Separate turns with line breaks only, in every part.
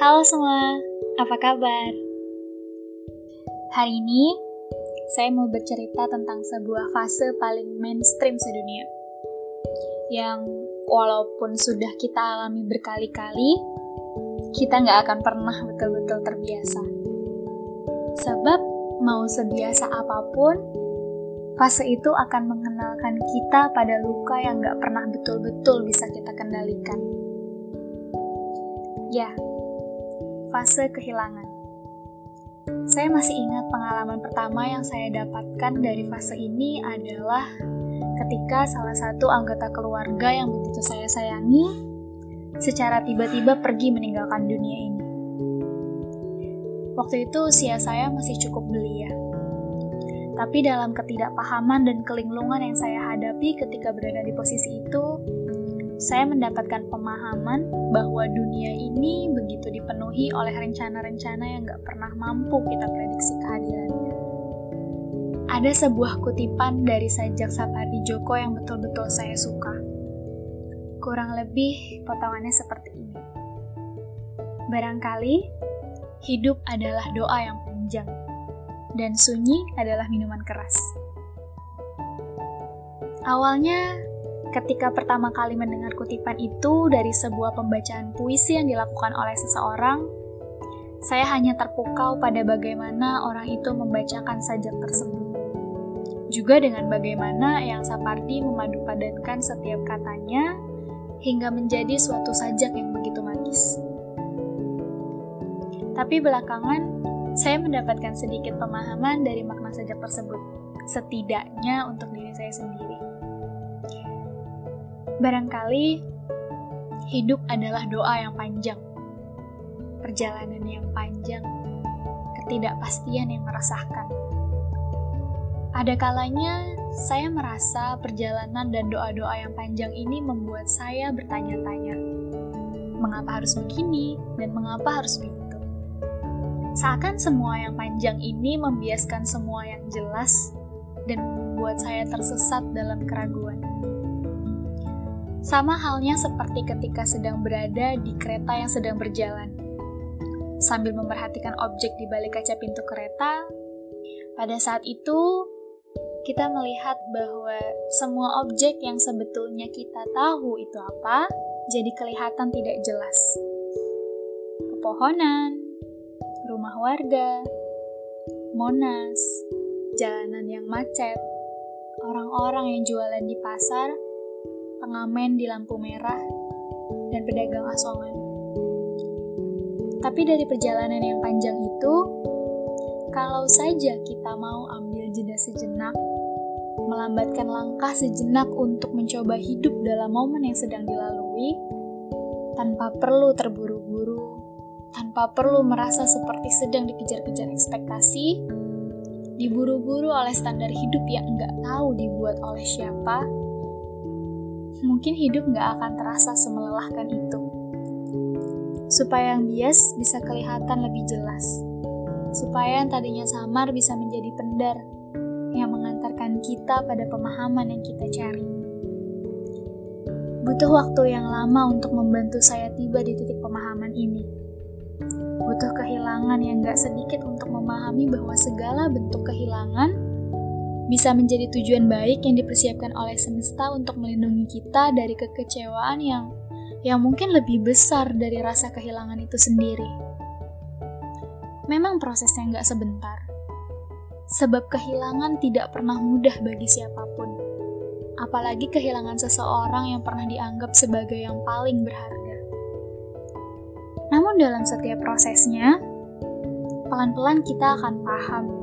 Halo semua, apa kabar? Hari ini saya mau bercerita tentang sebuah fase paling mainstream sedunia yang walaupun sudah kita alami berkali-kali, kita nggak akan pernah betul-betul terbiasa. Sebab mau sebiasa apa pun, fase itu akan mengenalkan kita pada luka yang nggak pernah betul-betul bisa kita kendalikan. Ya, fase kehilangan. Saya masih ingat pengalaman pertama yang saya dapatkan dari fase ini adalah ketika salah satu anggota keluarga yang begitu saya sayangi secara tiba-tiba pergi meninggalkan dunia ini. Waktu itu usia saya masih cukup belia. Tapi dalam ketidakpahaman dan kelinglungan yang saya hadapi ketika berada di posisi itu, saya mendapatkan pemahaman bahwa dunia ini begitu dipenuhi oleh rencana-rencana yang gak pernah mampu kita prediksi kehadirannya. Ada sebuah kutipan dari sajak Sapardi Djoko yang betul-betul saya suka. Kurang lebih potongannya seperti ini. Barangkali, hidup adalah doa yang panjang, dan sunyi adalah minuman keras. Awalnya, Ketika pertama kali mendengar kutipan itu dari sebuah pembacaan puisi yang dilakukan oleh seseorang, saya hanya terpukau pada bagaimana orang itu membacakan sajak tersebut. Juga dengan bagaimana yang Sapardi memadupadankan setiap katanya hingga menjadi suatu sajak yang begitu magis. Tapi belakangan, saya mendapatkan sedikit pemahaman dari makna sajak tersebut, setidaknya untuk diri saya sendiri. Barangkali hidup adalah doa yang panjang, perjalanan yang panjang, ketidakpastian yang meresahkan. Ada kalanya saya merasa perjalanan dan doa-doa yang panjang ini membuat saya bertanya-tanya, mengapa harus begini dan mengapa harus begitu. Seakan semua yang panjang ini membiaskan semua yang jelas dan membuat saya tersesat dalam keraguan. Sama halnya seperti ketika sedang berada di kereta yang sedang berjalan. Sambil memperhatikan objek di balik kaca pintu kereta, pada saat itu kita melihat bahwa semua objek yang sebetulnya kita tahu itu apa, jadi kelihatan tidak jelas. Pepohonan, rumah warga, Monas, jalanan yang macet, orang-orang yang jualan di pasar, pengamen di lampu merah, dan pedagang asongan. Tapi dari perjalanan yang panjang itu, kalau saja kita mau ambil jeda sejenak, melambatkan langkah sejenak untuk mencoba hidup dalam momen yang sedang dilalui, tanpa perlu terburu-buru, tanpa perlu merasa seperti sedang dikejar-kejar ekspektasi, diburu-buru oleh standar hidup yang enggak tahu dibuat oleh siapa, mungkin hidup nggak akan terasa semelelahkan itu. Supaya yang bias bisa kelihatan lebih jelas. Supaya yang tadinya samar bisa menjadi pendar yang mengantarkan kita pada pemahaman yang kita cari. Butuh waktu yang lama untuk membantu saya tiba di titik pemahaman ini. Butuh kehilangan yang gak sedikit untuk memahami bahwa segala bentuk kehilangan bisa menjadi tujuan baik yang dipersiapkan oleh semesta untuk melindungi kita dari kekecewaan yang yang mungkin lebih besar dari rasa kehilangan itu sendiri. Memang prosesnya nggak sebentar, sebab kehilangan tidak pernah mudah bagi siapa pun, apalagi kehilangan seseorang yang pernah dianggap sebagai yang paling berharga. Namun dalam setiap prosesnya, pelan-pelan kita akan paham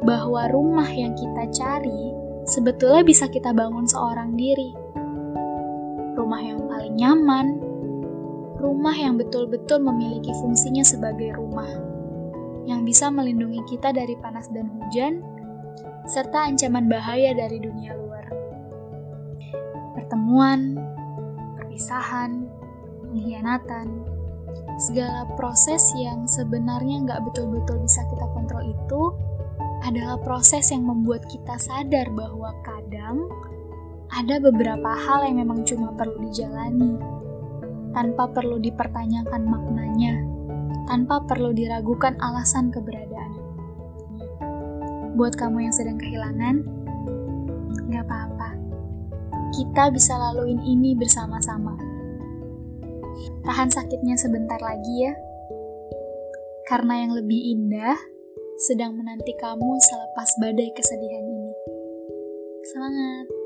bahwa rumah yang kita cari sebetulnya bisa kita bangun seorang diri. Rumah yang paling nyaman, rumah yang betul-betul memiliki fungsinya sebagai rumah, yang bisa melindungi kita dari panas dan hujan, serta ancaman bahaya dari dunia luar. Pertemuan, perpisahan, pengkhianatan, segala proses yang sebenarnya nggak betul-betul bisa kita kontrol itu adalah proses yang membuat kita sadar bahwa kadang ada beberapa hal yang memang cuma perlu dijalani tanpa perlu dipertanyakan maknanya tanpa perlu diragukan alasan keberadaan. Buat kamu yang sedang kehilangan, gak apa-apa. Kita bisa laluin ini bersama-sama. Tahan sakitnya sebentar lagi ya. Karena yang lebih indah sedang menanti kamu selepas badai kesedihan ini. Semangat!